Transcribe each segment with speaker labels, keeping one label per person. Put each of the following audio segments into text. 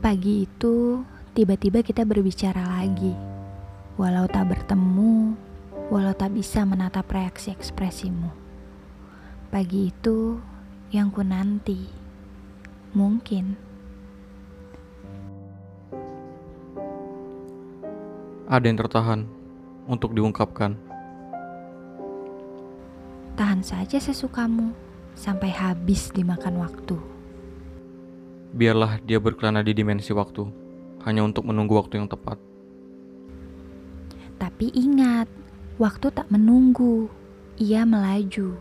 Speaker 1: Pagi itu, tiba-tiba kita berbicara lagi. Walau tak bertemu, walau tak bisa menatap reaksi ekspresimu. Pagi itu yang ku nanti. Mungkin.
Speaker 2: Ada yang tertahan untuk diungkapkan.
Speaker 1: Tahan saja sesukamu sampai habis dimakan waktu.
Speaker 2: Biarlah dia berkelana di dimensi waktu, hanya untuk menunggu waktu yang tepat.
Speaker 1: Tapi ingat, waktu tak menunggu, ia melaju.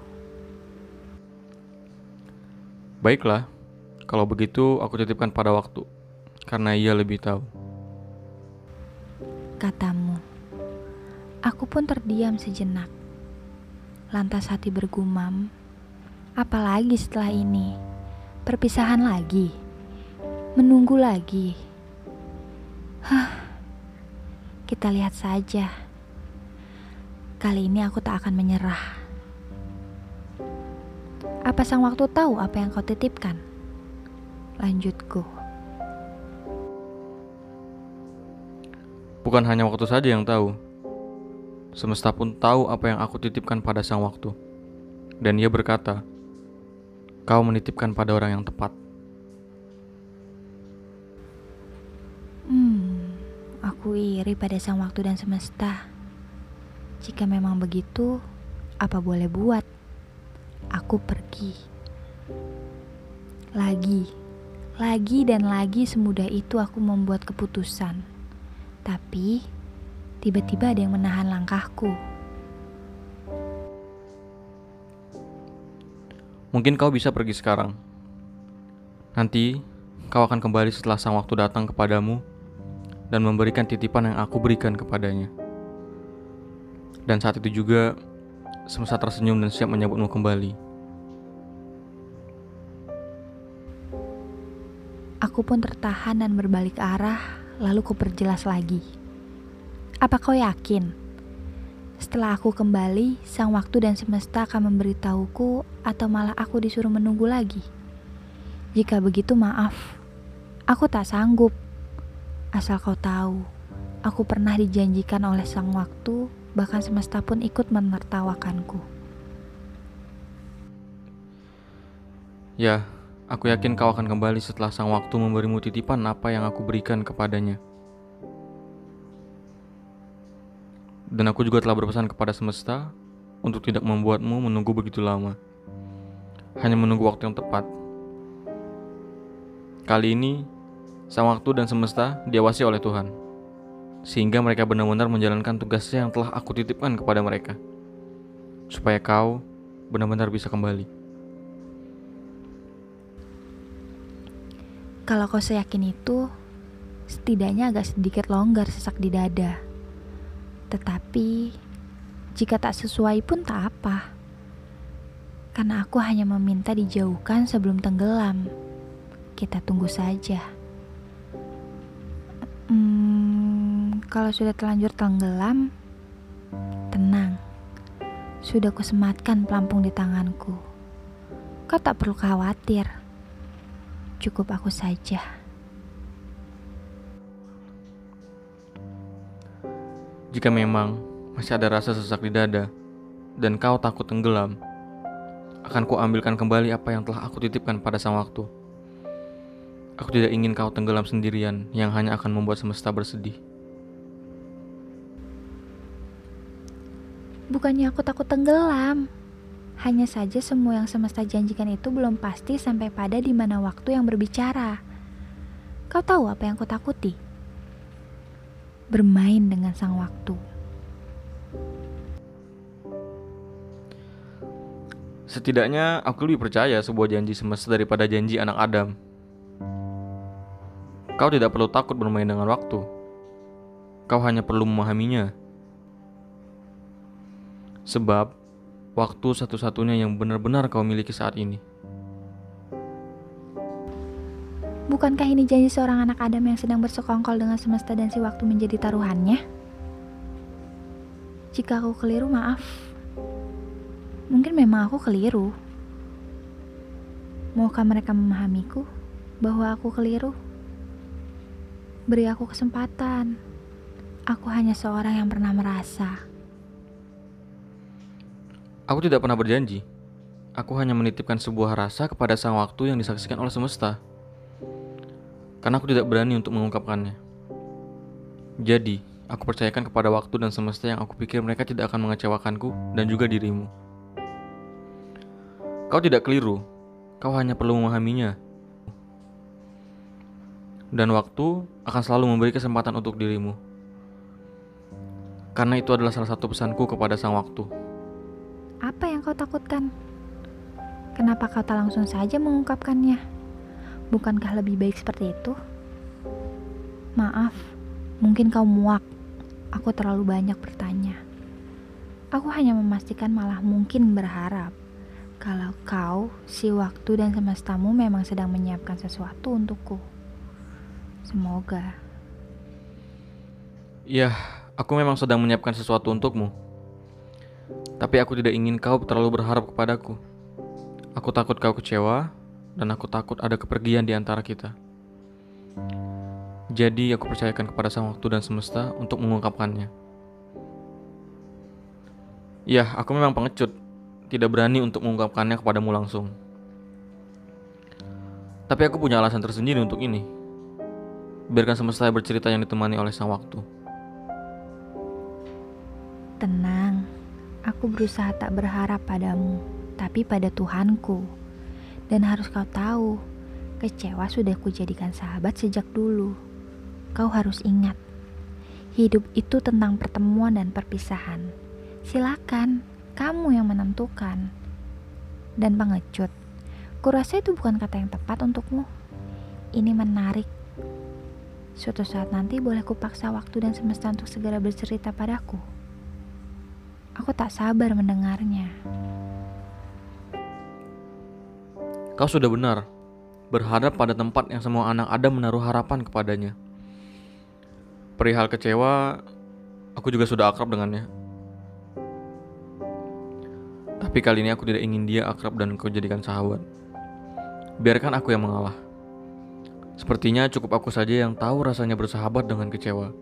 Speaker 2: Baiklah, kalau begitu aku titipkan pada waktu, karena ia lebih tahu.
Speaker 1: Katamu, aku pun terdiam sejenak. Lantas hati bergumam, apalagi setelah ini? Perpisahan lagi? Menunggu lagi? Hah, kita lihat saja. Kali ini aku tak akan menyerah. Apa sang waktu tahu apa yang kau titipkan? Lanjutku.
Speaker 2: Bukan hanya waktu saja yang tahu. Semesta pun tahu apa yang aku titipkan pada sang waktu. Dan ia berkata, kau menitipkan pada orang yang tepat.
Speaker 1: Hmm, aku iri pada sang waktu dan semesta. Jika memang begitu, apa boleh buat? Aku pergi. Lagi, lagi dan lagi semudah itu aku membuat keputusan. Tapi, tiba-tiba ada yang menahan langkahku.
Speaker 2: Mungkin kau bisa pergi sekarang. Nanti, kau akan kembali setelah sang waktu datang kepadamu dan memberikan titipan yang aku berikan kepadanya. Dan saat itu juga, semesta tersenyum dan siap menyambutmu kembali.
Speaker 1: Aku pun tertahan dan berbalik arah, lalu kuperjelas lagi. Apa kau yakin? Setelah aku kembali, sang waktu dan semesta akan memberitahuku atau malah aku disuruh menunggu lagi. Jika begitu maaf, aku tak sanggup. Asal kau tahu, aku pernah dijanjikan oleh sang waktu, bahkan semesta pun ikut menertawakanku.
Speaker 2: Ya, aku yakin kau akan kembali setelah sang waktu memberimu titipan apa yang aku berikan kepadanya. Dan aku juga telah berpesan kepada semesta untuk tidak membuatmu menunggu begitu lama. Hanya menunggu waktu yang tepat. Kali ini, sang waktu dan semesta diawasi oleh Tuhan. Sehingga mereka benar-benar menjalankan tugasnya yang telah aku titipkan kepada mereka. Supaya kau benar-benar bisa kembali.
Speaker 1: Kalau kau seyakin itu, setidaknya agak sedikit longgar sesak di dada. Tetapi, jika tak sesuai pun tak apa. Karena aku hanya meminta dijauhkan sebelum tenggelam. Kita tunggu saja. Hmm, kalau sudah terlanjur tenggelam, tenang. Sudah kusematkan pelampung di tanganku. Kau tak perlu khawatir. Cukup aku saja.
Speaker 2: Jika memang masih ada rasa sesak di dada dan kau takut tenggelam, akan ku ambilkan kembali apa yang telah aku titipkan pada sang waktu. Aku tidak ingin kau tenggelam sendirian yang hanya akan membuat semesta bersedih.
Speaker 1: Bukannya aku takut tenggelam. Hanya saja semua yang semesta janjikan itu belum pasti sampai pada di mana waktu yang berbicara. Kau tahu apa yang aku takuti? Bermain dengan sang waktu.
Speaker 2: Setidaknya aku lebih percaya sebuah janji semesta daripada janji anak Adam. Kau tidak perlu takut bermain dengan waktu. Kau hanya perlu memahaminya. Sebab waktu satu-satunya yang benar-benar kau miliki saat ini.
Speaker 1: Bukankah ini janji seorang anak Adam yang sedang bersekongkol dengan semesta dan si waktu menjadi taruhannya? Jika aku keliru, maaf. Mungkin memang aku keliru. Maukah mereka memahamiku bahwa aku keliru? Beri aku kesempatan. Aku hanya seorang yang pernah merasa.
Speaker 2: Aku tidak pernah berjanji. Aku hanya menitipkan sebuah rasa kepada sang waktu yang disaksikan oleh semesta. Karena aku tidak berani untuk mengungkapkannya. Jadi, aku percayakan kepada waktu dan semesta yang aku pikir mereka tidak akan mengecewakanku dan juga dirimu. Kau tidak keliru, kau hanya perlu memahaminya. Dan waktu akan selalu memberi kesempatan untuk dirimu. Karena itu adalah salah satu pesanku kepada sang waktu.
Speaker 1: Apa yang kau takutkan? Kenapa kau tak langsung saja mengungkapkannya? Bukankah lebih baik seperti itu? Maaf, mungkin kau muak. Aku terlalu banyak bertanya. Aku hanya memastikan malah mungkin berharap kalau kau, si waktu dan semestamu memang sedang menyiapkan sesuatu untukku. Semoga.
Speaker 2: Ya, aku memang sedang menyiapkan sesuatu untukmu. Tapi aku tidak ingin kau terlalu berharap kepadaku. Aku takut kau kecewa, dan aku takut ada kepergian di antara kita. Jadi aku percayakan kepada sang waktu dan semesta untuk mengungkapkannya. Ya, aku memang pengecut, tidak berani untuk mengungkapkannya kepadamu langsung. Tapi aku punya alasan tersendiri untuk ini. Biarkan semesta bercerita yang ditemani oleh sang waktu.
Speaker 1: Tenang, aku berusaha tak berharap padamu, tapi pada Tuhanku. Dan harus kau tahu, kecewa sudah kujadikan sahabat sejak dulu. Kau harus ingat, hidup itu tentang pertemuan dan perpisahan. Silakan, kamu yang menentukan. Dan pengecut, kurasa itu bukan kata yang tepat untukmu. Ini menarik. Suatu saat nanti boleh kupaksa waktu dan semesta untuk segera bercerita padaku. Aku tak sabar mendengarnya.
Speaker 2: Kau sudah benar. Berharap pada tempat yang semua anak Adam menaruh harapan kepadanya. Perihal kecewa, aku juga sudah akrab dengannya. Tapi kali ini aku tidak ingin dia akrab dan kau jadikan sahabat. Biarkan aku yang mengalah. Sepertinya cukup aku saja yang tahu rasanya bersahabat dengan kecewa.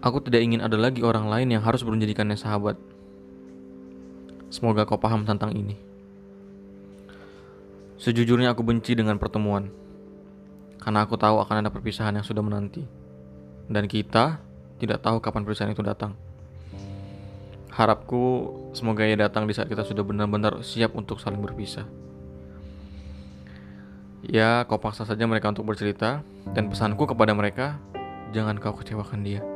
Speaker 2: Aku tidak ingin ada lagi orang lain yang harus menjadikannya sahabat. Semoga kau paham tentang ini. Sejujurnya aku benci dengan pertemuan. Karena aku tahu akan ada perpisahan yang sudah menanti. Dan kita tidak tahu kapan perpisahan itu datang. Harapku semoga ia datang di saat kita sudah benar-benar siap untuk saling berpisah. Ya, kau paksa saja mereka untuk bercerita, dan pesanku kepada mereka, jangan kau kecewakan dia.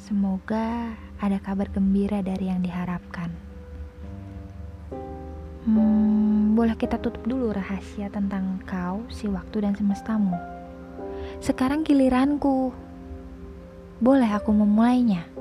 Speaker 1: Semoga ada kabar gembira dari yang diharapkan. Hmm, boleh kita tutup dulu rahasia tentang kau, si waktu dan semestamu. Sekarang giliranku. Boleh aku memulainya?